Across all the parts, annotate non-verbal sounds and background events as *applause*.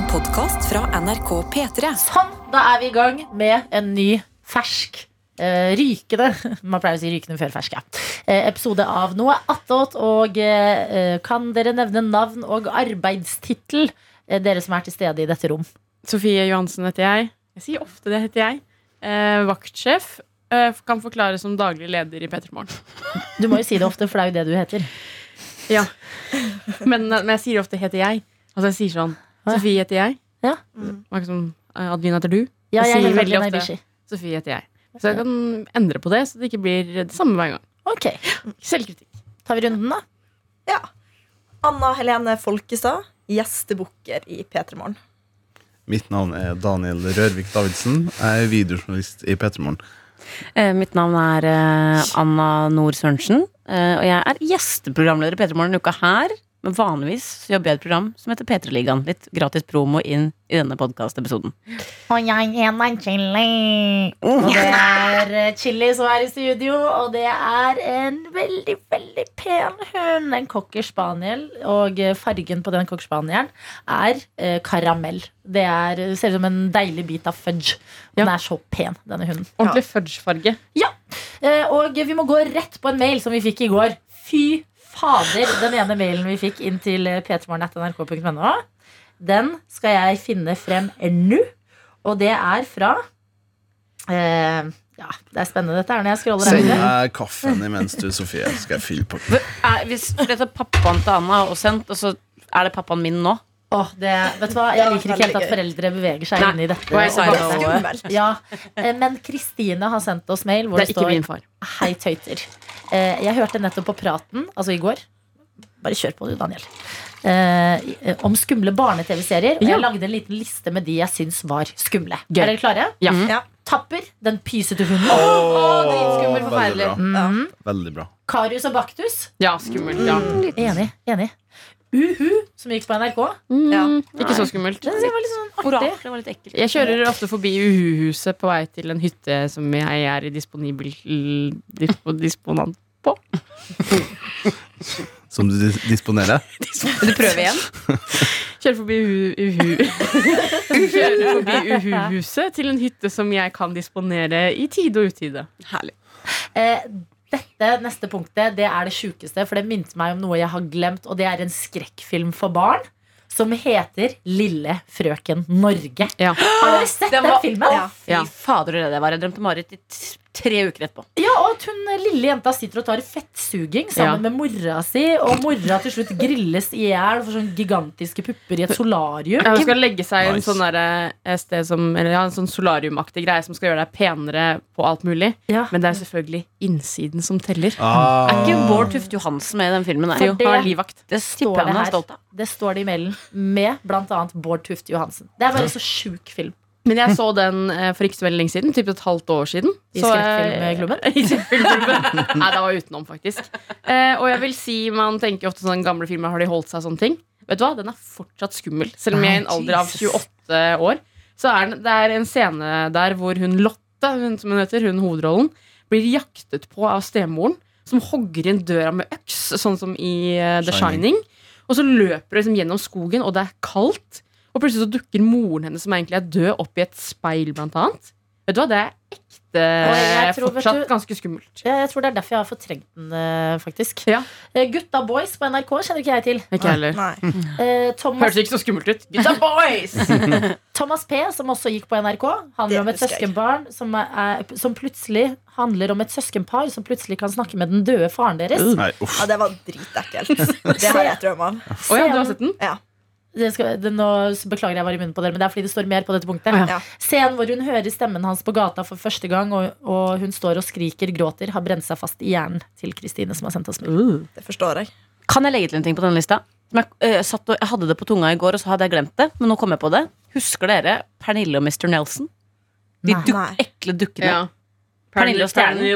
En podkast fra NRK P3. Sånn, da er vi i gang med en ny fersk eh, rykende Man pleier å si rykende før fersk, ja. Eh, episode av Noe attåt. Og eh, kan dere nevne navn og arbeidstittel, eh, dere som er til stede i dette rom? Sofie Johansen heter jeg. Jeg sier ofte det heter jeg. Eh, vaktsjef. Eh, kan forklare som daglig leder i P3 Morgen. Du må jo si det ofte, for det er jo det du heter. Ja. Men, men jeg sier ofte 'heter jeg'. Altså jeg sier sånn. Sofie heter jeg. Ja. Mm. Liksom, Adeline heter du. Ja, jeg sier veldig ofte. Sofie heter jeg. Så jeg kan endre på det, så det ikke blir det samme hver gang. Ok, Selvkritikk. tar vi runden, da? Ja. Anna Helene Folkestad, gjestebukker i P3 Morgen. Mitt navn er Daniel Rørvik Davidsen. Jeg er videojournalist i P3 Morgen. Eh, mitt navn er eh, Anna Nord Sørensen, eh, og jeg er gjesteprogramleder i P3 Morgen denne uka her. Men vanligvis så jobber jeg i et program som heter P3-ligaen. Litt gratis promo inn i denne podkastepisoden. Og jeg heter Chili. Og det er eh, Chili som er i studio, og det er en veldig, veldig pen hund. En cocker spaniel. Og eh, fargen på den cocker spanielen er eh, karamell. Det er, ser ut som en deilig bit av fudge. Den Ja. er så pen, denne hunden. Ordentlig fudge-farge. Ja, og vi må gå rett på en mail som vi fikk i går. Fy fader, den ene mailen vi fikk inn til p3morgen.nrk.no. Den skal jeg finne frem nå. Og det er fra eh, Ja, det er spennende dette her når jeg scroller Send meg kaffen imens du, Sofie, skal jeg fylle på. Er, hvis dette pappaen til Anna og sendt, og så er det pappaen min nå. Oh, det, vet du hva? Jeg liker ikke helt at foreldre beveger seg inn i dette. og jeg det Ja, eh, men Kristine har sendt oss mail hvor Det det, er ikke står min far. Hei, tøyter. Eh, jeg hørte nettopp på praten, altså i går. Bare kjør på du, Daniel. Eh, om skumle barne-TV-serier. Og Ja. jeg lagde en liten liste med de jeg syns var skumle. Gøy. Er dere klare? Ja. Ja. Tapper, den pysete hunden. dritskummel, veldig forferdelig. bra. Mm. Veldig bra. Karius og Baktus. Ja, skummelt. Ja. Enig. enig Uhu, som gikk på NRK. Ja. Mm, ikke så skummelt. Det var litt sånn artig. Det var litt ekkelt. Jeg kjører ofte forbi Uhu-huset på vei til en hytte som jeg er i disponibel dispo, disponant på. *laughs* Som du dis- disponerer? Vil du prøve igjen? Kjører forbi Uhu, uhu. *laughs* Forbi Uhu-huset til en hytte som jeg kan disponere i tide og utide. Herlig. Eh, dette neste punktet det er det sjukeste, for det minte meg om noe jeg har glemt. Og det er en skrekkfilm for barn som heter Lille frøken Norge. Ja. Har dere sett den, Den filmen? Ja. Fy Ja. fader, det var jeg drømte Marit i tre uker etterpå. Ja, og at hun lille jenta sitter og tar fettsuging sammen med mora si, og mora til slutt grilles i hjel for sånne gigantiske pupper i et solarium. Ja, hun skal legge seg i en Nice. sånn derre, eh, sted som Eller ja, en sånn solariumaktig greie som skal gjøre deg penere på alt mulig. Ja. Men det er selvfølgelig innsiden som teller. Ah, Er ikke Bård Tufte Johansen med i den filmen? Der? Jo, det- han er livvakt. Det står det er her. Det står det i mailen, med bl.a. Bård Tufte Johansen. Det er bare så sjuk film. Men jeg så den eh, for ikke så veldig lenge siden. Typ et halvt år siden. I Så, skrekkfilmklubben? *laughs* I skrekkfilmklubben. Nei, det var utenom, faktisk. Eh, og jeg vil si, man tenker ofte sånn gamle filmer, har de holdt seg sånne ting? Vet du hva, den er fortsatt skummel. Selv om jeg er i en alder av 28 år. Så er den, det er en scene der hvor hun Lotte, hun som hun heter, hun hovedrollen, blir jaktet på av stemoren, som hogger inn døra med øks, sånn som i eh, The Shining. Shining. Og så løper hun liksom gjennom skogen, og det er kaldt. Og plutselig så dukker moren hennes, som egentlig er død, opp i et speil, blant annet. Vet du hva, det er ekte jeg tror, fortsatt du- ganske skummelt. Jeg, Jeg tror det er derfor jeg har fortrengt den, eh, faktisk. Ja. Uh, Gutta Boys på NRK kjenner ikke jeg til. Ikke heller. Nei. Eh, Thomas, Hørtes ikke så skummelt ut. Gutta boys! *laughs* Thomas P, som også gikk på NRK, handler Det om et søskenbarn som, er, som plutselig handler om et søskenpar som plutselig kan snakke med den døde faren deres. Nei, uff. Ja, det var dritekkelt. *laughs* Det har jeg drømt om. Oh, ja, du har sett den? Ja. Det skal, det, nå beklager jeg var i munnen på dere, men det er fordi det står mer på dette punktet. Ja. Scenen hvor hun hører stemmen hans på gata for første gang, og, og hun står og skriker, gråter, har brent seg fast i hjernen til Kristine, som har sendt oss mail. Det forstår jeg. Kan jeg legge til en ting på denne lista? Som Jeg, eh, satt og, jeg hadde det på tunga i går, og så hadde jeg glemt det. Men nå kom jeg på det. Husker dere Pernille og Mr. Nelson? De duk, ekle dukkene. Ja. Pernille og Stjernen.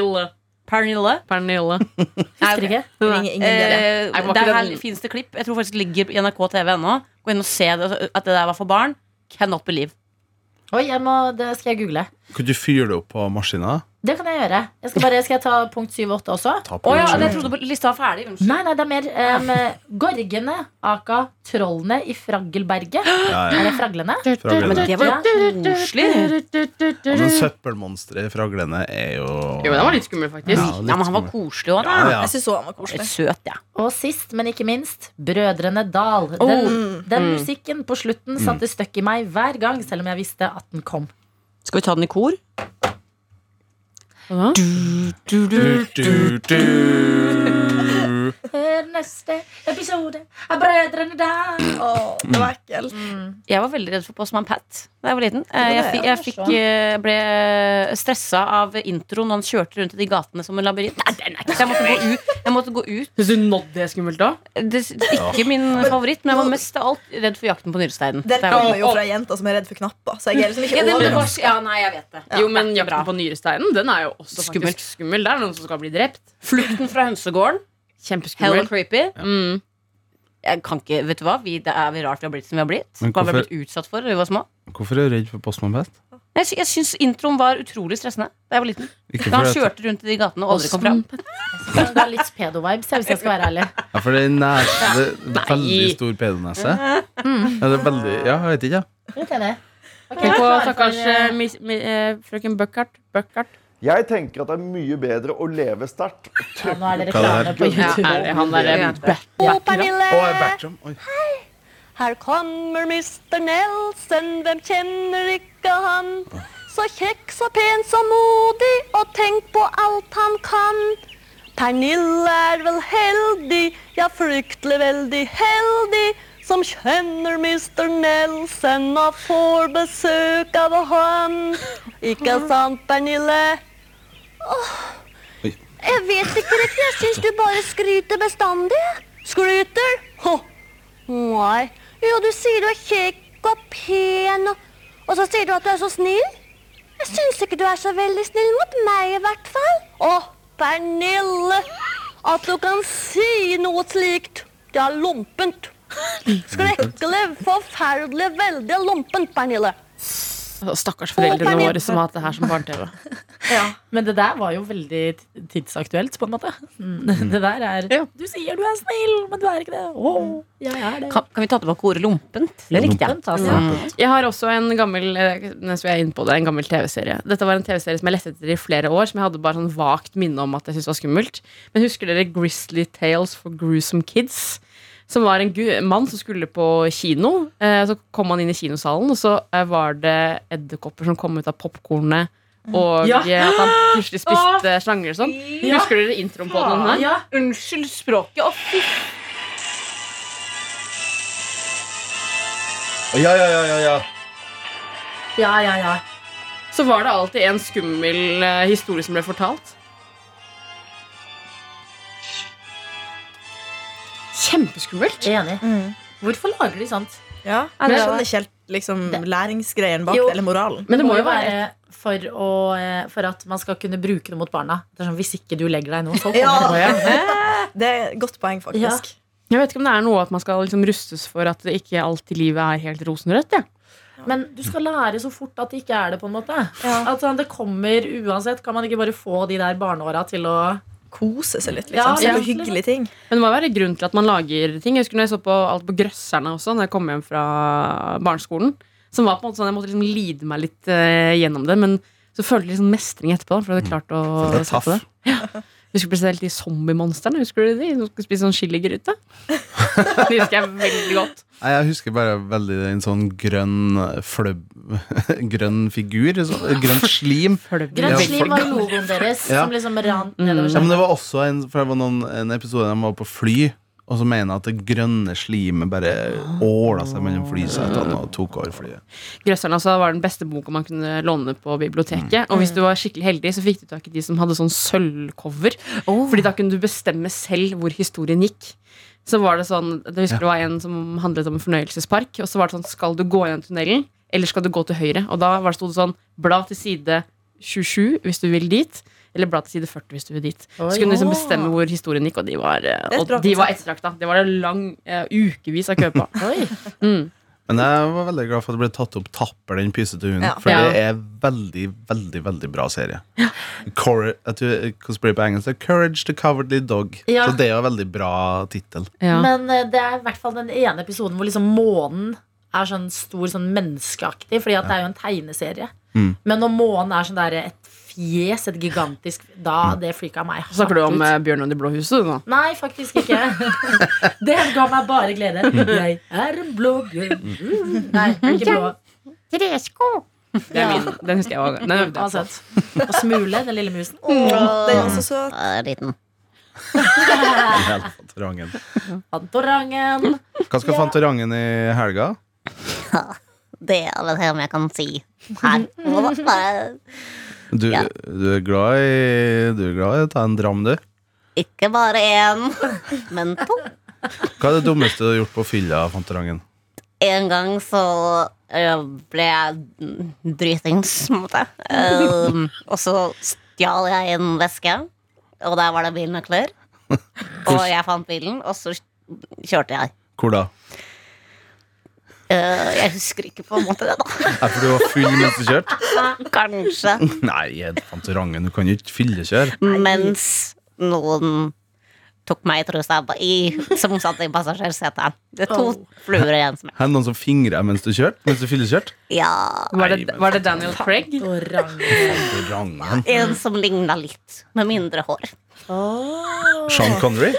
Pernille. Pernille. *laughs* Husker ikke? Ingen, ingen det. Eh, Nei, ikke her finnes det klipp. Jeg tror faktisk det ligger i NRK TV ennå. Gå inn og se det, at det der var for barn. Cannot believe. Oi, jeg må, det skal jeg google. Kunne du fyre det opp på maskina? Det kan jeg gjøre. Jeg skal, bare, skal jeg ta punkt 7 og 8 også? Ta Å på ja, jeg trodde på- lista var ferdig. Unnskyld. Nei, nei, det er mer um, Gorgene, aka trollene i Fraggelberget. Ja, ja. Er det fraglene? Fraglene. Men det var jo koselig. Altså, søppelmonsteret i Fraglene er jo Jo, den var litt skummel, faktisk. Ja, Ja, litt men han var koselig òg, da. Ja, ja. Jeg syns òg han var koselig. søt, ja. Og sist, men ikke minst, Brødrene Dal. Den, Oh. den musikken på slutten satte støkk i meg hver gang, selv om jeg visste at den kom. Skal vi ta den i kor? Hva du, Du, du, du. Hør neste episode av Brødrene Dal. Oh, det var ekkelt. Jeg var veldig redd for Postman Pat da jeg var liten. Eh, Jeg, fikk, jeg fikk, sånn. eh, ble stressa av introen når han kjørte rundt i de gatene som en labyrint. Nei, den er ikke- Så jeg måtte gå ut. Jeg måtte gå ut. Syns du nådd det skummelt da? Det, ikke min favoritt, men jeg var mest av alt redd for Jakten på nyresteinen. Var kommer jo fra jenter som er redd for knapper. Så jeg er liksom ikke ja, det, det ja, nei, jeg vet det. jo, men det er bra. Jakten på nyresteinen Den er jo også Skummelt. faktisk skummel. Det er noen som skal bli drept. Flukten fra hønsegården. Kjempeskummel. creepy. Mm. Jeg kan ikke, vet du hva? Vi, det er rart vi har blitt som vi har blitt. Men Hva vi har blitt utsatt for da vi var små. Hvorfor er du redd for Postman Pat? Jeg, sy- jeg syns introen var utrolig stressende da jeg var liten. Ikke Da han kjørte rundt i de gatene og aldri kom fram. Det er litt pedo-vibes, hvis jeg skal være ærlig. Ja, for det er nese, det er veldig stor pedonese. Ja, det er veldig Ja, jeg vet ikke. ja. Okay. Tenk på stakkars eh, eh, eh, frøken Buckhart. Buckhart. Jeg tenker at det er mye bedre å leve sterkt. ja, Nå er det klare reklame på Ja, YouTube. er det han er? Pernille, Å, Bertram. Oi. her kommer Mr. Nelson, hvem kjenner ikke han? Så kjekk, så pen, så modig, og tenk på alt han kan. Pernille er vel heldig, ja fryktelig veldig heldig, som kjenner Mr. Nelson og får besøk av han. Ikke sant, Pernille? Oi. Jeg vet ikke riktig, jeg syns du bare skryter bestandig. Skryter? Hå. Nei. Jo, du sier du er kjekk og pen, og, og så sier du at du er så snill. Jeg syns ikke du er så veldig snill mot meg, i hvert fall. Å, Pernille. At du kan si noe slikt. Det er lompent. *laughs* Skrekkelig, forferdelig, veldig lompent, Pernille. Stakkars foreldrene våre som har hatt det her som barne-TV. *laughs* Men det der var jo veldig tidsaktuelt, på en måte. Mm. *laughs* Det der er Ja. Du sier du er snill, men du er ikke det. Å, jeg er det. Kan, kan vi ta tilbake ordet lompent? Det jeg. Lompent, altså. Mm. Jeg har også en gammel eh, mens vi er inne på det, en gammel TV-serie. Dette var en TV-serie som jeg lette etter i flere år, som jeg hadde bare sånn vagt minne om at jeg syntes var skummelt. Men husker dere Grizzly Tales for Gruesome Kids? Som var en mann som skulle på kino. Eh, så kom han inn i kinosalen, og så eh, var det edderkopper som kom ut av popkornet. Og Ja. eh, at han plutselig spiste slanger og sånn. Ja. Husker dere introen på den her? Ja. Unnskyld språket. Å, fy Ja, ja, ja, ja, ja. ja, ja, ja. Så var det alltid en skummel historie som ble fortalt. Kjempeskummelt. Enig. Hvorfor lager de sånt? Ja, Ja, men jeg skjønner ikke helt liksom, læringsgreien bak Jo. det, eller moralen. Men det må jo være for, å, eh, for at man skal kunne bruke det mot barna. Det er sånn, Hvis ikke du legger deg nå, så kommer Ja. det igjen *laughs* Det er et godt poeng, Ja. faktisk. Jeg vet ikke om det er noe at man skal liksom rustes for at det ikke alltid livet er helt rosenrødt. Ja. Men du skal lære så fort at det ikke er det, på en måte. At sånn, det kommer uansett. Kan man ikke bare få de der barneåra til å Kose seg litt, Ja, liksom. Se ja. på hyggelige ting. Men det må være grunn til at man lager ting. Jeg husker når jeg så på alt på Grøsserne også, når jeg kom hjem fra barneskolen. Som var på en måte sånn, Jeg måtte liksom lide meg litt uh, gjennom det, men så følte jeg liksom mestring etterpå. For jeg hadde klart å se det. Ja. Husker spesielt de zombiemonstrene. Husker du de? Som skulle spise sånn chiligryte. *laughs* Det husker jeg veldig godt. Nei, Jeg husker bare veldig en sånn grønn fløbb *laughs* Grønn figur. Så, grønt slim. *laughs* Grønn Ja, slim var logoen deres, Ja. som liksom rant nedover nedover Ja, men det var også en, for det var noen, en episode der de var på fly, og så mener jeg at det grønne slimet bare åla seg mellom flysetene og tok over flyet. Grøsserne altså, var den beste boka man kunne låne på biblioteket. Og hvis du var skikkelig heldig, så fikk du tak i de som hadde sånn sølvcover. Fordi da kunne du bestemme selv hvor historien gikk. Så var det sånn, Jeg husker det var en som handlet om en fornøyelsespark. Og så var det sånn, skal du gå gjennom tunnelen, eller skal du gå til høyre? Og da var det, stod det sånn, bla til side 27 hvis du vil dit. Eller bla til side 40 hvis du vil dit. Så kunne du liksom bestemme hvor historien gikk, og de var, eh, og de var ettertrakta. Det var det lang, uh, ukevis av kø på. *laughs* Mm. Men jeg var veldig glad for at det ble tatt opp Tapper, den pysete hunden. Ja. For Ja. det er veldig, veldig veldig bra serie. *laughs* Ja. Cor tror- det på engelsk? Courage the Cowardly Dog. Ja. Så det er jo en veldig bra tittel. Ja. Men eh, det er i hvert fall den ene episoden hvor liksom månen er sånn stor, sånn menneskeaktig. Fordi at det er jo en tegneserie. Mm. Men når månen er sånn der et fjes, et gigantisk Da det freaka meg hardt Snakker du om ut. eh, Bjørn og det blå huset nå? Nei, faktisk ikke. *laughs* det ga meg bare glede. Mm. Jeg er en blå bjørn. Nei, ikke blå. Tresko! Det er min. Den husker jeg òg. Den øvde jeg på. Og Smule, den lille musen. Det er også søt. Liten. *laughs* Fantorangen. Fantorangen. Hva skal Fantorangen i helga? Det er vel det jeg kan si her. Du, Ja. du, er glad i, du er glad i å ta en dram, du? Ikke bare én, men to. Hva er det dummeste du har gjort på fylla, Fantorangen? En gang så øh, ble jeg dritings, på en måte. Um, og så stjal jeg en veske, og der var det bilnøkler. *laughs* Og jeg fant bilen, og så kjørte jeg. Hvor da? Øh, jeg husker ikke på en måte det, da. *laughs* Er fordi du var full mens du kjørte? Kanskje. Nei, Fantorangen, du kan jo ikke fyllekjøre. Mens noen tok meg i trusa i, som satt i passasjersetet. Det er to Oh. fluer i en smekk. Noen som fingrer deg mens du kjørte? Mens du fyllekjørte? Ja. Var det, Nei, men- var det Daniel Craig? En som ligna litt, med mindre hår. Oh. Sean Connery?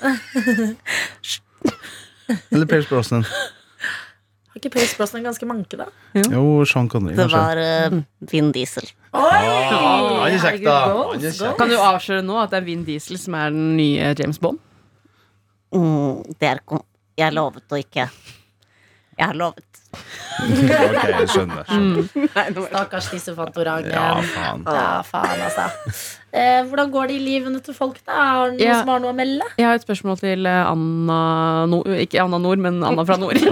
*laughs* Eller Pierce Brosnan? Har ikke Pierce Brosnan ganske manke, da? Jo, Sean Connery, Det var uh, Vin Diesel. Oi! Ja, er da. Han er goals, kjekk. Kan du avsløre nå at det er Vin Diesel som er den nye James Bond? Mm, det er kom Jeg lovet å ikke Jeg har lovet. *laughs* Ok, jeg skjønner. skjønner. Stakkars disse Fantorangen. Ja, faen. Ja, faen, altså. Eh, hvordan går det i livene til folk, da? Har noen Ja. som har noe å melde? Jeg har et spørsmål til eh, Anna Nord Ikke Anna Nord, men Anna fra Nord. *laughs*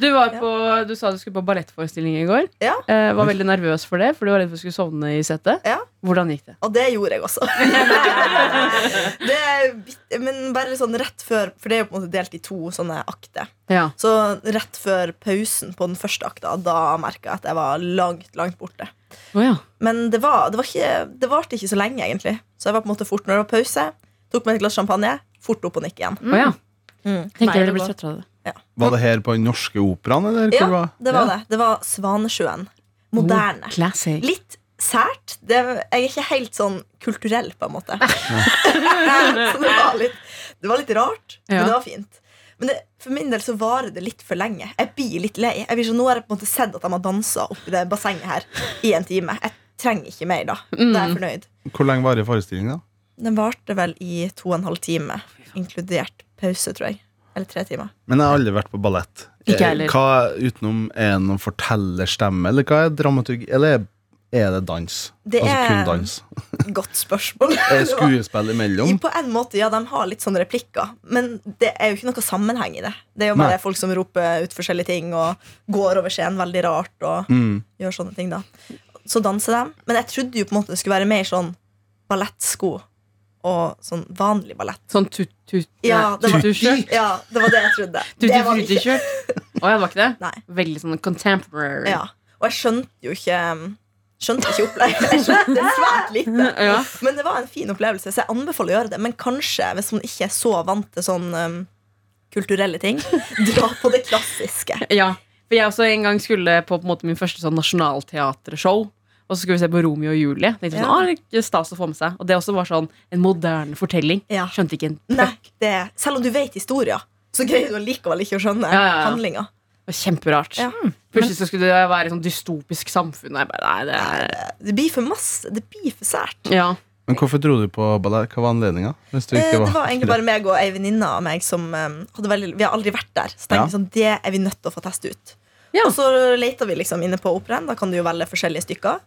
Du, var på, du sa du skulle på ballettforestilling i går. Ja. Eh, var veldig nervøs for det, for du var redd for du skulle sovne i settet. Ja. Hvordan gikk det? Og det gjorde jeg også. *laughs* det men bare sånn rett før For det er jo på en måte delt i to sånne akter. Ja. Så rett før pausen på den første akta, da merka jeg at jeg var langt, langt borte. Oh, ja. Men det, var, det, var ikke, det varte ikke så lenge, egentlig. Så jeg var på en måte fort når det var pause. Tok meg et glass champagne, fort opp og nikke igjen. Å ja. Mm. Tenker dere det blir trøttere av det. Var det her på den norske operaen, eller? Ja, var? det var det. Det var Svanesjøen. Moderne. Oh, Litt sært. Det, jeg er ikke helt sånn kulturell, på en måte. *laughs* *laughs* så det var litt, det var litt rart, Ja. men det var fint. Men det, for min del så varer det litt for lenge. Jeg blir litt lei. Jeg blir så, nå har jeg på en måte sett at de har dansa oppi det bassenget her i en time. Jeg trenger ikke mer da. Da er jeg fornøyd. Hvor lenge varer forestillingen, da? Den varte vel i to og en halv time, inkludert pause, tror jeg. Eller tre timer. Men jeg har aldri vært på ballett. Ikke heller. Eh, Hva utenom Er det noen fortellerstemme, eller hva er dramaturgi? Eller er- det dans? Det altså kun er- dans? *laughs* Godt spørsmål. *laughs* Er skuespill imellom? På en måte, ja, De har litt sånne replikker, men det er jo ikke noe sammenheng i det. Det er jo bare Nei. folk som roper ut forskjellige ting og går over scenen veldig rart. Og Mm. gjør sånne ting da Så danser de. Men jeg trodde jo på en måte det skulle være mer sånn ballettsko og sånn vanlig ballett. Sånn tut-tut Ja, ja, det var det jeg trodde. *laughs* Tutti-frutti-skjørt? Å ja, det var ikke det? *laughs* Nei. Veldig sånn contemporary. Ja. Og jeg skjønte jo ikke Skjønte ikke opplegget. Jeg skjønte svært lite. *laughs* Ja. Men det var en fin opplevelse, så jeg anbefaler å gjøre det. Men kanskje, hvis man ikke er så vant til sånn um, kulturelle ting, dra på det klassiske. Ja, for jeg også en gang skulle på, på en måte min første sånn nasjonalteatershow. Og så skulle vi se på Romeo og Julie. Det jeg Ja. sånn, ah, det stas å få med seg Og det også var sånn en moderne fortelling. Ja. Skjønte ikke en Nei, det, selv om du vet historia, så greier du allikevel ikke å skjønne Ja, ja, ja. handlinga. Var kjemperart. Ja. Plutselig så skulle det være et sånn dystopisk samfunn. Jeg bare, nei, det er Det blir for masse. Det blir for sært. ja. Men hvorfor dro du på ballett? Hva var anledninga? Du Eh, Det var var egentlig bare meg og ei venninne av meg som um, hadde veldig Vi har aldri vært der. Så tenkte Ja. sånn, det er vi nødt til å få teste ut. Ja. Og så leita vi liksom inne på operaen. Da kan du jo velge forskjellige stykker.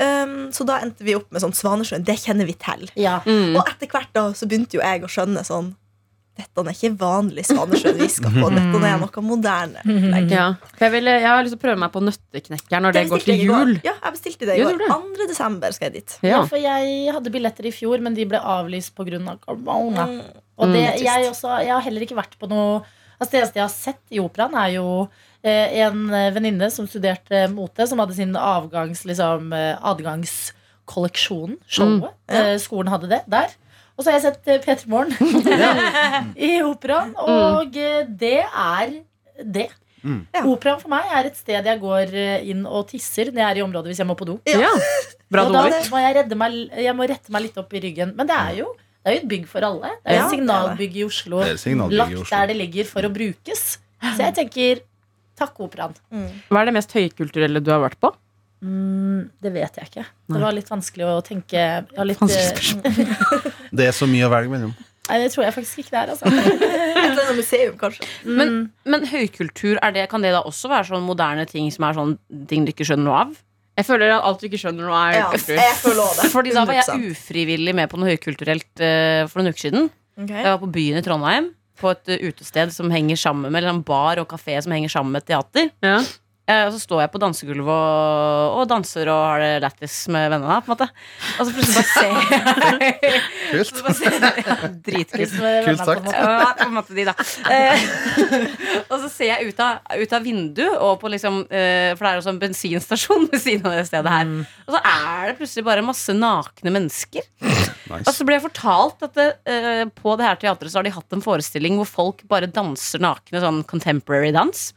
Um, så da endte vi opp med sånn Svanesjøen. Det kjenner vi til. Ja. Mm. Og etter hvert da så begynte jo jeg å skjønne sånn Dette er ikke vanlig Svanesjøen vi skal på. Dette er noe moderne. ja. For jeg, vil, jeg har lyst til å prøve meg på nøtteknekker når det, går til jul. Ja, jeg bestilte det i går. 2. desember skal jeg dit. Ja, Ja. for jeg hadde billetter i fjor, men de ble avlyst pga. Av korona. Mm. Og det, Mm. jeg, også, jeg har heller ikke vært på noe Altså, det eneste jeg har sett i operaen, er jo en eh, venninne som studerte mote, som hadde sin avgangs, liksom, eh, adgangskolleksjon, showet. Eh, skolen hadde det der. Og så har jeg sett eh, P3 Morgen *laughs* *laughs* i operaen, og eh, det er det. Mm. Operaen for meg er et sted jeg går eh, inn og tisser når jeg er i området hvis jeg må på do. Ja. Bra og da må jeg, redde meg, jeg må rette meg litt opp i ryggen. Men det er jo, det er jo et bygg for alle. Det er jo Ja, et signalbygg i Oslo. Signalbygg i Lagt Oslo. der det ligger for å brukes. Så jeg tenker takk, operaen. Hva er det mest høykulturelle du har vært på? Mm, det vet jeg ikke. Det var litt vanskelig å tenke jeg har litt, Vanskelig eh, *laughs* Det er så mye å velge mellom. Nei, det tror jeg faktisk ikke det er. Altså. *laughs* Et eller annet museum, kanskje. Men, men høykultur, er det, kan det da også være sånn moderne ting som er sånn ting du ikke skjønner noe av? Jeg føler at alt du ikke skjønner nå, er Ja, jeg føler også det. Fordi da var jeg ufrivillig med på noe høykulturelt uh, for noen uker siden. Okay. Jeg var på byen i Trondheim, på et eh, utested som henger sammen med eller en bar og kafé som henger sammen med et teater. Ja. Eh, og så står jeg på dansegulvet og, og danser og har det lættis med vennene. På en måte. Og så plutselig bare ser *laughs* Kult. *laughs* ja, Dritkult. Kult sagt. Ja, på en måte de, da. Eh, *laughs* og så ser jeg ut av, ut av vinduet, og på liksom, eh, for det er også en bensinstasjon ved siden av det stedet her. Og så er det plutselig bare masse nakne mennesker. Og Nice. så ble jeg fortalt at det, eh, på det her teatret så har de hatt en forestilling hvor folk bare danser nakne, sånn contemporary dans.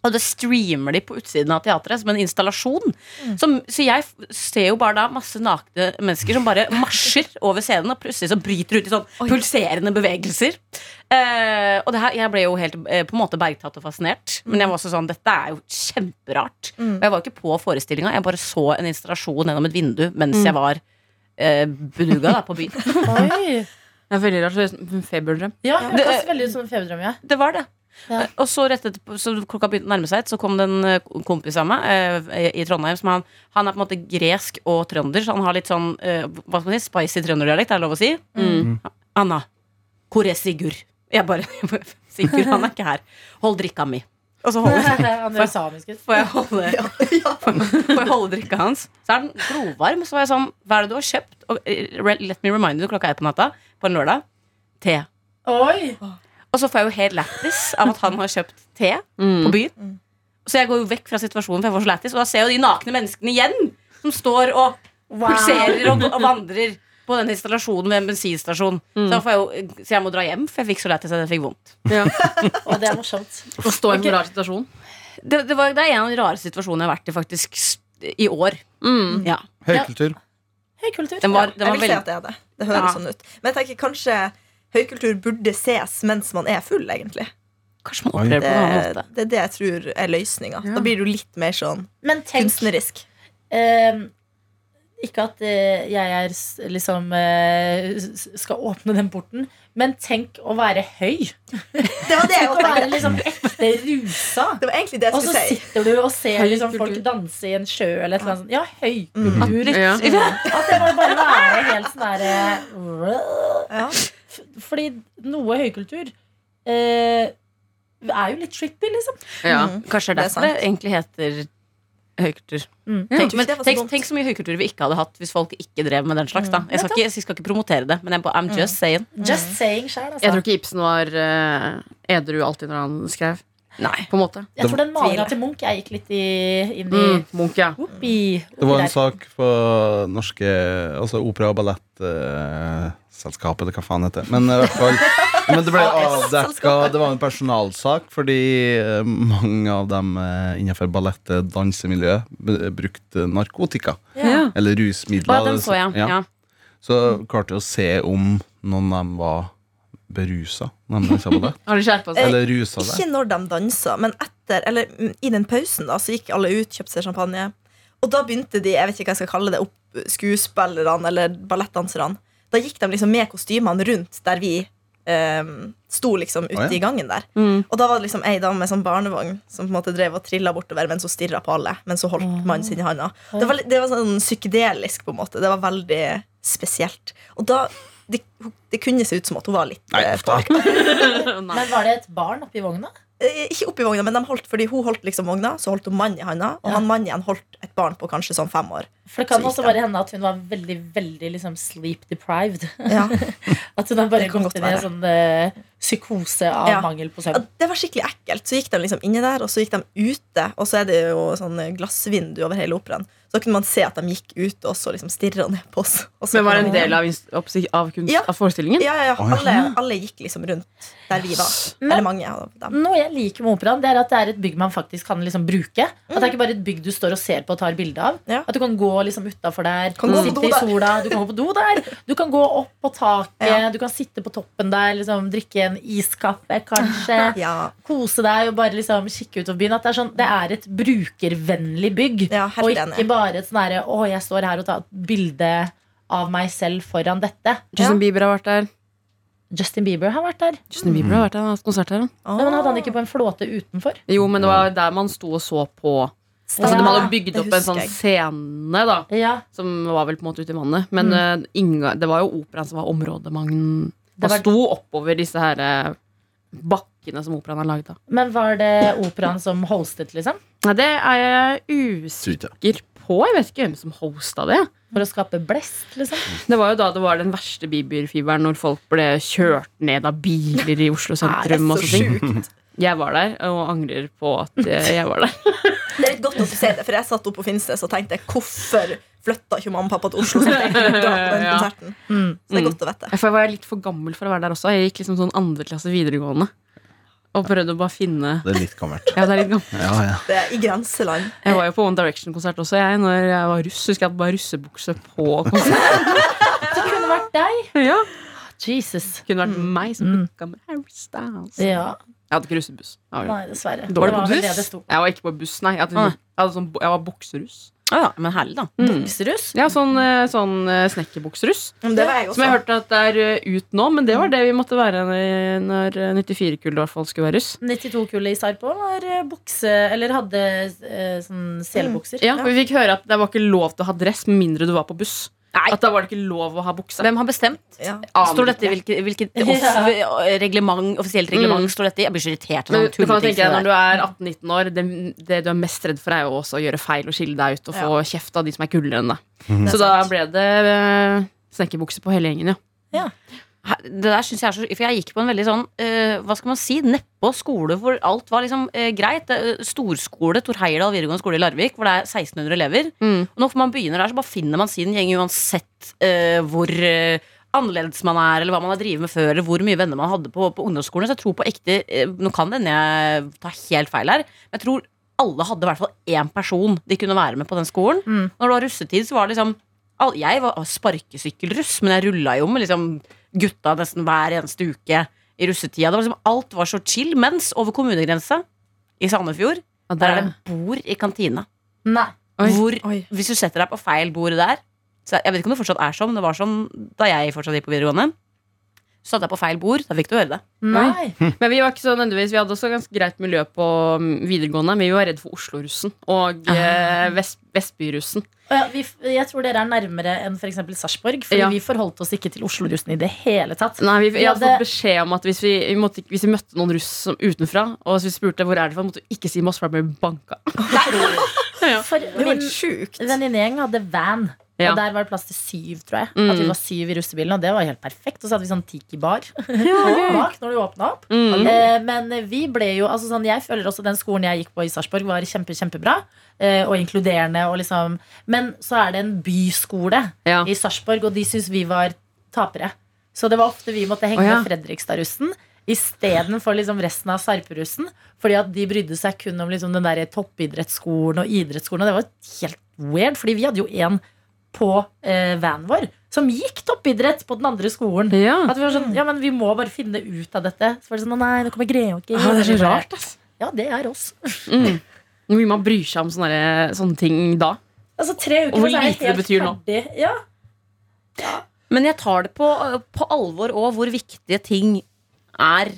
Og det streamer de på utsiden av teatret som en installasjon. Som, så jeg ser jo bare da masse nakne mennesker som bare marsjer over scenen, og plutselig så bryter ut i sånn pulserende bevegelser. Eh, og det her, jeg ble jo helt eh, på en måte bergtatt og fascinert. Men jeg var også sånn, dette er jo kjemperart. Og jeg var jo ikke på forestillinga, jeg bare så en installasjon gjennom et vindu mens jeg var eh, benuga da, på byen. *laughs* Oi. Det er veldig rart. en Feberdrøm. Ja, det Det- høres veldig ut som en feberdrøm. Ja. Det var det. Ja. Og så rett etterpå, så klokka begynte å nærme seg, så kom det en eh, kompis av meg eh, i Trondheim. Som han, han er på en måte gresk og trønder, så han har litt sånn eh, hva skal man si, spicy trønderdialekt. Er det lov å si? Mm. Anna, hvor er Sigurd? *laughs* Jeg bare Sigurd, han er ikke her. Hold drikka mi. Og så holder, *laughs* ut. får jeg holde, får jeg holde drikka hans. Så er den glovarm. Så var jeg sånn, hva er det du har kjøpt? Og, eh, let me remind you, klokka ett på natta på en lørdag. Te. Oi! Og så får jeg jo helt lættis av at han har kjøpt te på byen. Så jeg går jo vekk fra situasjonen, for jeg får så lættis. Og da ser jeg jo de nakne menneskene igjen, som står og pulserer og, og vandrer på den installasjonen ved en bensinstasjon. Så, får jeg jo, så jeg må dra hjem, for jeg fikk så lættis at jeg fikk vondt. Ja. *laughs* Og det er morsomt. Å stå i en rar situasjon. Det, det, var, det er en av de rare situasjonene jeg har vært i faktisk i år. Mm. Ja. Høykultur. Høykultur. Den var, den Jeg vil si at det er det. Det høres Ja. sånn ut. Men jeg tenker kanskje høykultur burde ses mens man er full, egentlig. Kanskje man opplever det Det, på en annen måte. det er det jeg tror er løsninga. Da blir du litt mer sånn Men tenk kunstnerisk. eh, Ikke at eh, jeg er liksom eh, skal åpne den porten, men tenk å være høy. *laughs* Det var det jeg Tenk å være liksom ekte rusa. Det var egentlig det jeg skulle si. Og så sitter du og ser liksom folk danse i en sjø eller et eller annet sånt. Ja, høykultur. Ja. At det må bare være helt sånn derre Ja. Fordi noe høykultur eh, er jo litt trippy, liksom. Ja. Kanskje det Det er sant. det egentlig heter høykultur. Mm. Tenk, men, tenk, tenk så mye høykultur vi ikke hadde hatt hvis folk ikke drev med den slags. da Jeg skal ikke, jeg skal ikke promotere det, men jeg, I'm just saying. Just saying sjæl, Jeg tror altså. ikke Ibsen var uh, edru alltid når han skrev. Nei. På en måte. Jeg tror den malinga til Munch Jeg gikk litt i, inn i Mm. Munch, ja. oppi, Det var en der. sak på norske Altså opera- og ballettselskapet, eller hva faen heter det. Men i hvert fall *laughs* Men det ble avdekka Det var en personalsak fordi eh, mange av dem eh, innenfor ballett- og dansemiljøet brukte narkotika. Ja. Eller rusmidler. Ja, den så jeg. Ja. Så klarte jeg å se om noen av dem var berusa. *laughs* Har du skjerpa deg? Eller rusa deg? Ikke når de dansa, men etter Eller mm, i den pausen da Så gikk alle ut, kjøpte seg champagne Og da begynte de, jeg vet ikke hva jeg skal kalle det opp Skuespillerne eller ballettdanserne Da gikk de liksom med kostymene rundt Der vi um, sto liksom ute oh, ja. i gangen der Mm. Og da var det liksom ei dame med sånn barnevogn Som på en måte drev og trillet bortover Mens hun stirret på alle Mens hun holdt mannen sin i handa det var, det var sånn psykedelisk på en måte Det var veldig spesielt Og da det, det kunne se ut som at hun var litt Nei, eh. *laughs* Men var det et barn oppi vogna? eh, Ikke oppi vogna, men de holdt, fordi hun holdt liksom vogna, så holdt hun mannen i handa, og Ja. han mannen igjen holdt et barn på kanskje sånn fem år. For det kan også bare hende at hun var veldig veldig liksom sleep deprived. Ja. *laughs* At hun har bare gått inn i en sånn uh, psykose av Ja. mangel på Ja, søvn. det var skikkelig ekkelt. Så gikk de liksom inni der, og så gikk de ute. Og så er det jo sånn glassvindu over hele operaen. Så kunne man se at de gikk ut og så liksom stirra ned på oss. Og så Men var det en del av, av, kunst, Ja. av forestillingen? Ja, ja, ja. Alle, alle gikk liksom rundt der vi var. Men- Eller mange av dem. Noe jeg liker med operaen, det er at det er et bygg man faktisk kan liksom bruke. At det er ikke bare et bygg du står og ser på og tar bilde av. Ja. At du kan gå liksom utafor der, Kan gå sitte i sola, du kan gå på do der. Du kan gå opp på taket, Ja. du kan sitte på toppen der, liksom, drikke en iskaffe kanskje. *laughs* Ja, Kose deg og bare liksom kikke utover byen. At det er, sånn, det er et brukervennlig bygg. ja Og ikke enig. Bare et sånn herre Å, jeg står her og tar et bilde av meg selv foran dette. Justin Bieber har vært der. Justin Bieber har vært der. Justin Bieber har vært der, han har hatt konsert der. Ah. Ja, men hadde han ikke på en flåte utenfor? Jo, men det var der man sto og så på Altså, Ja, De hadde bygd opp en sånn jeg. scene, da. Ja, Som var vel på en måte ute i vannet. Men eh, inga, det var jo operaen som var området man Det var- sto oppover disse her eh, bakkene som operaen har lagd. Men var det operaen som hostet, liksom? Nei, det er jeg usikker på. Jeg vet ikke hvem som hosta det. For å skape blest, liksom? Det var jo da det var den verste Bieber-fiberen, når folk ble kjørt ned av biler i Oslo sentrum. og så sånne ting. sjukt. Jeg var der, og angrer på at jeg var der. Det er litt godt å se det, for jeg satt oppe på Finnsnes og tenkte hvorfor flytta ikke mamma og pappa til Oslo? Så jeg på den *laughs* Ja. konserten. Mm. Så det er godt å vite. Jeg var litt for gammel for å være der også. Jeg gikk liksom sånn andre klasse videregående. Og prøvde å bare finne Det er litt gammelt. Ja, det er litt gammelt. Ja, ja. Det er i grenseland. Jeg var jo på One Direction-konsert også, jeg. Når jeg var russ. Husker jeg hadde bare russebukse på konsert. *laughs* Det kunne vært deg! ja. Jesus. Det Kunne vært meg som Mm. booka med Harry Styles. Ja. Jeg hadde ikke russebuss. Jeg var, Nei, dessverre. Dårlig det var på buss? det det jeg var ikke på buss, nei. Jeg, hadde, Ah. jeg, hadde sånn, jeg var bukseruss. Å ja, men herlig, da. Mm. Bukseruss? Ja, sånn, eh, sånn eh, snekkerbukseruss. Det var jeg Som jeg hørte at det er eh, ut nå, men det var det vi måtte være når 94-kullet i hvert fall skulle være russ. 92-kullet i Sarpo var bukse Eller hadde sånn selebukser. Ja, Vi fikk høre at det var ikke lov til å ha dress med mindre du var på buss. Nei. At da var det ikke lov å ha bukse. Hvem har bestemt? Ja. Står dette i hvilket, *laughs* hvilket off reglement, offisielt reglement står dette i? Jeg blir så irritert. Men du kan tenke deg, Når du er 18-19 år, det, det du er mest redd for, er jo også å gjøre feil og skille deg ut og få kjeft av de som er kulere enn deg. Mm. Så da ble det uh, snekkerbukse på hele gjengen, ja. Her- Det der synes jeg er så For jeg gikk på en veldig sånn uh, Hva skal man si? Nedpå skole hvor alt var liksom uh, greit. Det eh, storskole, Tor Heyerdahl videregående skole i Larvik, hvor det er 1600 elever. Mm. Og når man begynner der, så bare finner man sin gjeng uansett hvor annerledes man er, eller hva man har drevet med før, eller hvor mye venner man hadde på, på ungdomsskolen. Så jeg tror på ekte Nå kan det hende jeg tar helt feil her, men jeg tror alle hadde i hvert fall én person de kunne være med på den skolen. Mm. Når det var russetid, så var det liksom Jeg var sparkesykkelruss, men jeg rulla jo med liksom gutta nesten hver eneste uke i russetida. Det var liksom, alt var så chill. Mens over kommunegrensa i Sandefjord, ja, der er det bord i kantina. Nei. Oi. Hvor Oi. hvis du setter deg på feil bord der så Jeg vet ikke om det fortsatt er sånn, men det var sånn da jeg fortsatt gikk på videregående. Satt jeg på feil bord, da fikk du høre det. Nei. Men vi var ikke så nødvendigvis Vi hadde også ganske greit miljø på mm, videregående, men vi var redd for Oslo-russen og eh, vest, Vestby-russen. Ja, vi, jeg tror dere er nærmere enn f.eks. Sarpsborg. Fordi Ja. vi forholdt oss ikke til Oslo-russen i det hele tatt. Nei, vi, Vi hadde fått beskjed om at hvis vi, vi måtte, hvis vi møtte noen russ som utenfra, og hvis vi spurte hvor er det fra, måtte vi ikke si Moss, for da ble vi banka. *laughs* For Det var min venninnegjeng hadde van. Ja. Og der var det plass til syv, tror jeg. Mm. At vi var syv i russebilen, og det var helt perfekt. Og så hadde vi sånn tiki-bar *laughs* bak når du åpna opp. Mm. Eh, men vi ble jo altså sånn, Jeg føler også den skolen jeg gikk på i Sarpsborg, var kjempe, kjempebra. Eh, og inkluderende. Og liksom, men så er det en byskole Ja. i Sarpsborg, og de syns vi var tapere. Så det var ofte vi måtte henge med ja. med Fredrikstad-russen istedenfor liksom resten av Sarperussen. Fordi at de brydde seg kun om liksom den der toppidrettsskolen og idrettsskolen. Og det var helt weird, fordi vi hadde jo en på eh, vanen vår som gikk toppidrett på den andre skolen. Ja. At vi var sånn, ja, men vi må bare finne ut av dette. Så var det sånn, nei, nå kommer Greåker. Ja, det er så rart, ass. Ja, det er oss. Mm. Hvor mye man bryr seg om sånne, sånne ting da. Altså tre uker Og hvor lite det betyr nå. Ja. Ja. Men jeg tar det på, på alvor òg, hvor viktige ting er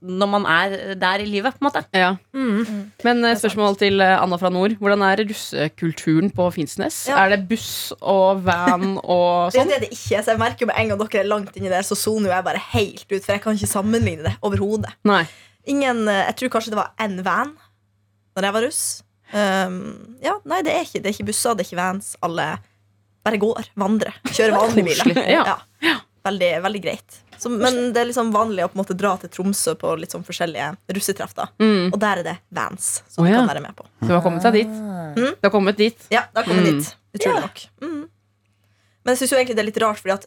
når man er der i livet, på en måte. Ja. Mm. Men eh, spørsmål til eh, Anna fra nord. Hvordan er russekulturen på Finnsnes? Ja. Er det buss og van og *laughs* Det er sånn? det det ikke er. Så jeg merker jo med en gang dere er langt inni der, så soner jo jeg bare helt ut. For jeg kan ikke sammenligne det overhodet. Ingen, eh, jeg tror kanskje det var én van når jeg var russ. Um, ja, nei, det er, ikke, det er ikke busser, det er ikke vans. Alle bare går, vandrer. Kjører vanlige biler. Ja. ja. Veldig, veldig greit. Så, men det er liksom vanlig å på en måte dra til Tromsø på litt sånn forskjellige russetreff. da. Mm. Og der er det vans som oh, ja. kan være med på. Du har kommet deg dit. Mm. Du har kommet dit. Ja, det har kommet Mm. dit. Utrolig nok. Mm. Men jeg syns jo egentlig det er litt rart, fordi at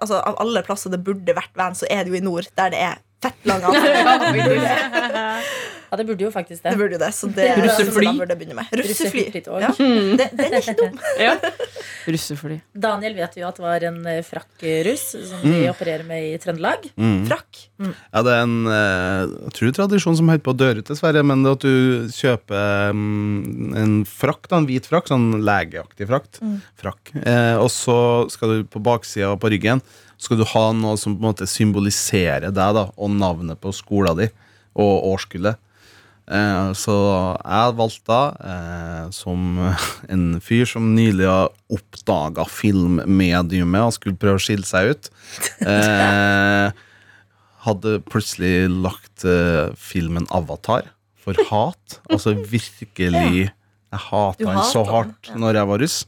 altså, av alle plasser det burde vært Vans, så er det jo i nord, der det er fett lang avstand. *laughs* Ja, det burde jo faktisk det. Det burde jo det, så det Russefly. burde. Russefly. Russeflytog. Ja. Det, den er ikke dum. *laughs* Ja. *laughs* Russefly. Daniel vet jo at det var en frakk-russ som vi opererer med i Trøndelag. Mm. Frakk. Ja, det er en eh, jeg tror tradisjon som holder på å dø ut, dessverre. Men det at du kjøper mm, en frakk, da, en hvit frakk, sånn legeaktig frakt, frakk, eh, og så skal du på baksida og på ryggen skal du ha noe som på en måte symboliserer deg da, og navnet på skolen din og årskullet. Eh, så jeg valgte da, eh, som en fyr som nylig har oppdaga filmmediumet og skulle prøve å skille seg ut eh, hadde plutselig lagt filmen Avatar for hat. Altså virkelig Jeg hata den så hardt når jeg var russ,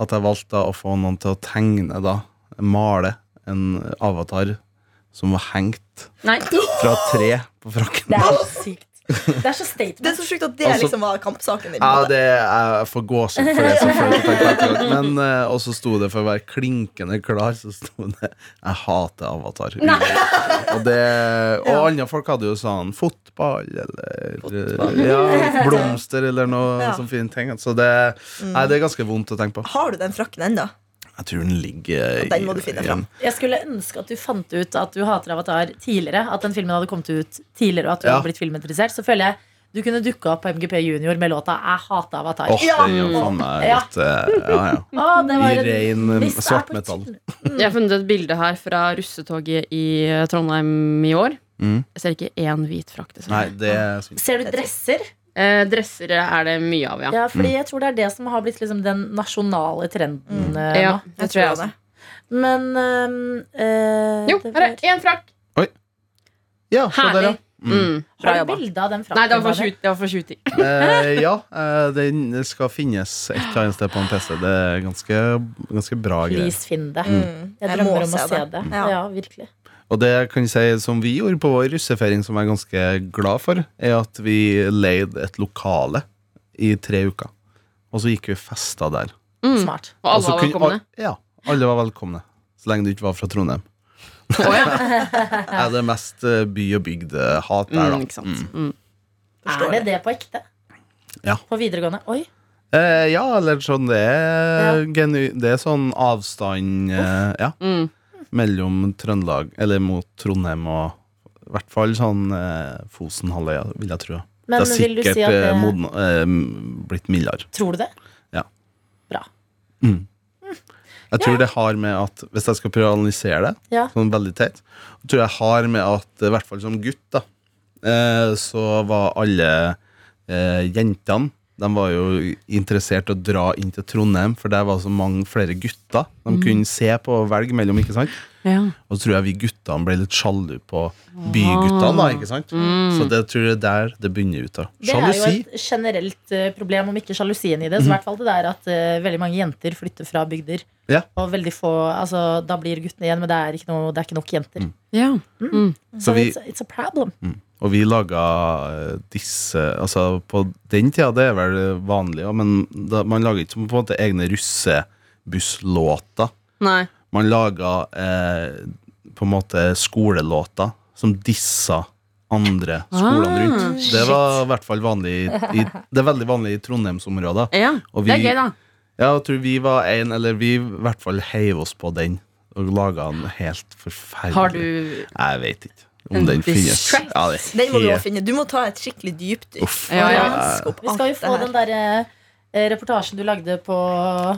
at jeg valgte å få noen til å tegne, da, male en avatar som var hengt Nei. fra tre på frakken. Det er sykt. Det er så Det er så sjukt at det også, liksom var kampsaken din. Ja, det er for gåsehud for det. Men uh, også sto det, for å være klinkende klar, så sto det 'Jeg hater Avatar'. Og, det, og andre folk hadde jo sånn fotball eller Ja, *laughs* blomster eller noe Ja. sånn fin ting. Så det, nei, det er ganske vondt å tenke på. Har du den frakken ennå? Jeg tror den ligger Den må du finne fram. Jeg skulle ønske at du fant ut at du hater Avatar tidligere. At den filmen hadde kommet ut tidligere, og at du Ja. hadde blitt filminteressert. Så føler jeg du kunne dukka opp på MGP Junior med låta 'Jeg hater Avatar'. Åh, det gjør jo faen meg Ja. Ja, ja. *laughs* Var I ren svart metall. svartmetall. *laughs* Jeg har funnet et bilde her fra russetoget i eh, Trondheim i år. Mm. Jeg ser ikke én hvit frakk. Er. Ser du dresser? Eh, dressere er det mye av, ja. Ja, fordi jeg tror det er det som har blitt liksom den nasjonale trenden eh, Ja, nå. det tror jeg det. også. Men øhm, eh, Jo, her er én frakk! Ja, se der, ja. Herlig. Mm. Har du bilde av den frakken? Nei, det var for? 20 det var for 20 *laughs* Eh, ja, eh, den skal finnes et eller annet sted på en PC. Det er ganske, ganske bra greier. Please finn det. Mm. Jeg Jeg drømmer om å se se det. det. Ja. Ja, virkelig. Og det kan jeg si som vi gjorde på vår russefeiring, som jeg er ganske glad for, er at vi leide et lokale i tre uker. Og så gikk vi festa der. Mm. Smart. Og alle var velkomne. Kunne, Ja, alle var velkomne. Så lenge du ikke var fra Trondheim. Oh, ja. *laughs* Er det mest eh, by og bygd-hat der, da. mm, ikke sant. Mm. Mm. Er det det på ekte? Ja. På videregående? Oi. Eh, ja, eller sånn Det er, genu det er sånn avstand eh, Ja, Mm. Mellom Trøndelag Eller mot Trondheim og i hvert fall sånn eh, Fosenhalvøya, vil jeg tro. Men det har sikkert si at det Moden, eh, blitt mildere. Tror du det? Ja. Bra. Jeg tror det har med at Hvis jeg skal prøve å analysere det, Ja. sånn veldig teit, tror jeg har med at i hvert fall som gutt, da, eh, så var alle eh, jentene de var jo interessert i å dra inn til Trondheim, for der var så mange flere gutter de Mm. kunne se på og velge mellom. ikke sant? Ja. Og så tror jeg vi guttene ble litt sjalu på byguttene. da, ikke sant? Så det tror jeg er der det begynner ut av. Det er jo et generelt eh, problem, om ikke sjalusien i det. Så i hvert fall det der at uh, veldig mange jenter flytter fra bygder. Ja. Og veldig få, altså Da blir guttene igjen, men det er ikke, noe, det er ikke nok jenter. Ja. Så Så vi- it's, it's a problem. Og vi laga disse Altså, på den tida, det er vel vanlig, ja, men da, man lager ikke på en måte egne russebusslåter. Nei. Man laga eh, på en måte skolelåter som dissa andre skolene rundt. Det var i hvert fall vanlig i, Det er veldig vanlig i Trondheimsområdet. Ja, Og det er gøy, da. Ja, jeg tror vi var en, eller vi i hvert fall heiv oss på den og laga en helt forferdelig Har du Jeg vet ikke om den finnes. Ja, det er Den må du helt- også finne. Du må ta et skikkelig dypdykk. Uff. Ja, ja. Opp Vi skal jo det få her. den derre eh, reportasjen du lagde på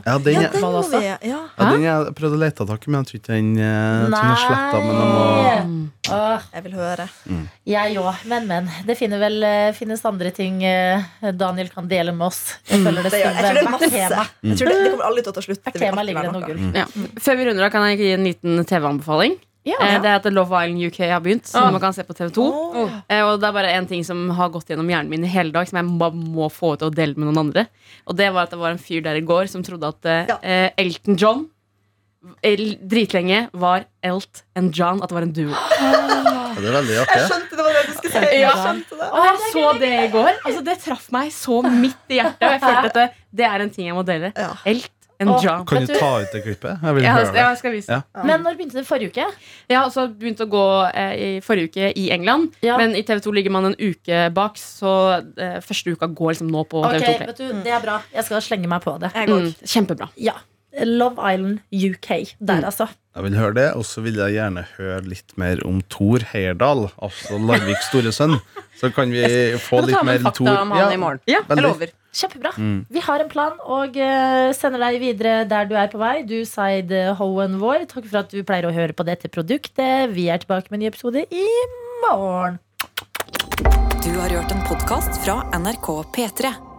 Ja, den, Ja, den må vi ja. ja, den jeg prøvde å lete tak i, men jeg tror ikke den, eh, tror den er sletta. Men jeg må Åh, Jeg vil høre. jeg òg. Men, men. Det finner vel, eh, finnes andre ting eh, Daniel kan dele med oss. Jeg føler det Det gjør, jeg tror det er hvert masse. tema. Jeg tror det, det kommer aldri til å ta slutt. Hvert Det vil tema alltid ligger det være noe. gull. ja. Før vi runder av, kan jeg gi en liten TV-anbefaling? Ja. ja. Det er at Love Island UK har begynt, som Ah. man kan se på TV2. Oh. Og det er bare en ting som har gått gjennom hjernen min i hele dag, som jeg må få ut og dele med noen andre. Og det var at det var en fyr der i går som trodde at eh, Ja. eh, Elton John el- dritlenge var Elt and John, at det var en duo. Ja, Det er veldig Jeg skjønte det var det du skulle si. Ja. Jeg skjønte det. Og jeg så det i går. Altså, det traff meg så midt i hjertet. Og jeg følte at det, det er en ting jeg må dele. Ja. Elt and og, job. Kan du ta ut det klippet? Jeg vil Ja, høre det. jeg skal vise. Ja. Men når begynte det? Forrige uke? Ja, så begynte begynt å gå eh, i forrige uke i England. Ja. Men i TV2 ligger man en uke bak, så eh, første uka går liksom nå på okay, TV2 Play. vet du, Det er bra. Jeg skal slenge meg på det. Mm, kjempebra. Ja. Love Island UK. Der, Mm. altså. Jeg vil høre det, og så vil jeg gjerne høre litt mer om Thor Heyerdahl, altså Larviks store sønn. Så kan vi få litt ta mer med fakta Thor om han i morgen? Ja. Jeg lover. Kjempebra. Mm. Vi har en plan og eh, sender deg videre der du er på vei. Du, Zaid Hoen vår, takk for at du pleier å høre på dette produktet. Vi er tilbake med en ny episode i morgen. Du har hørt en podkast fra NRK P3.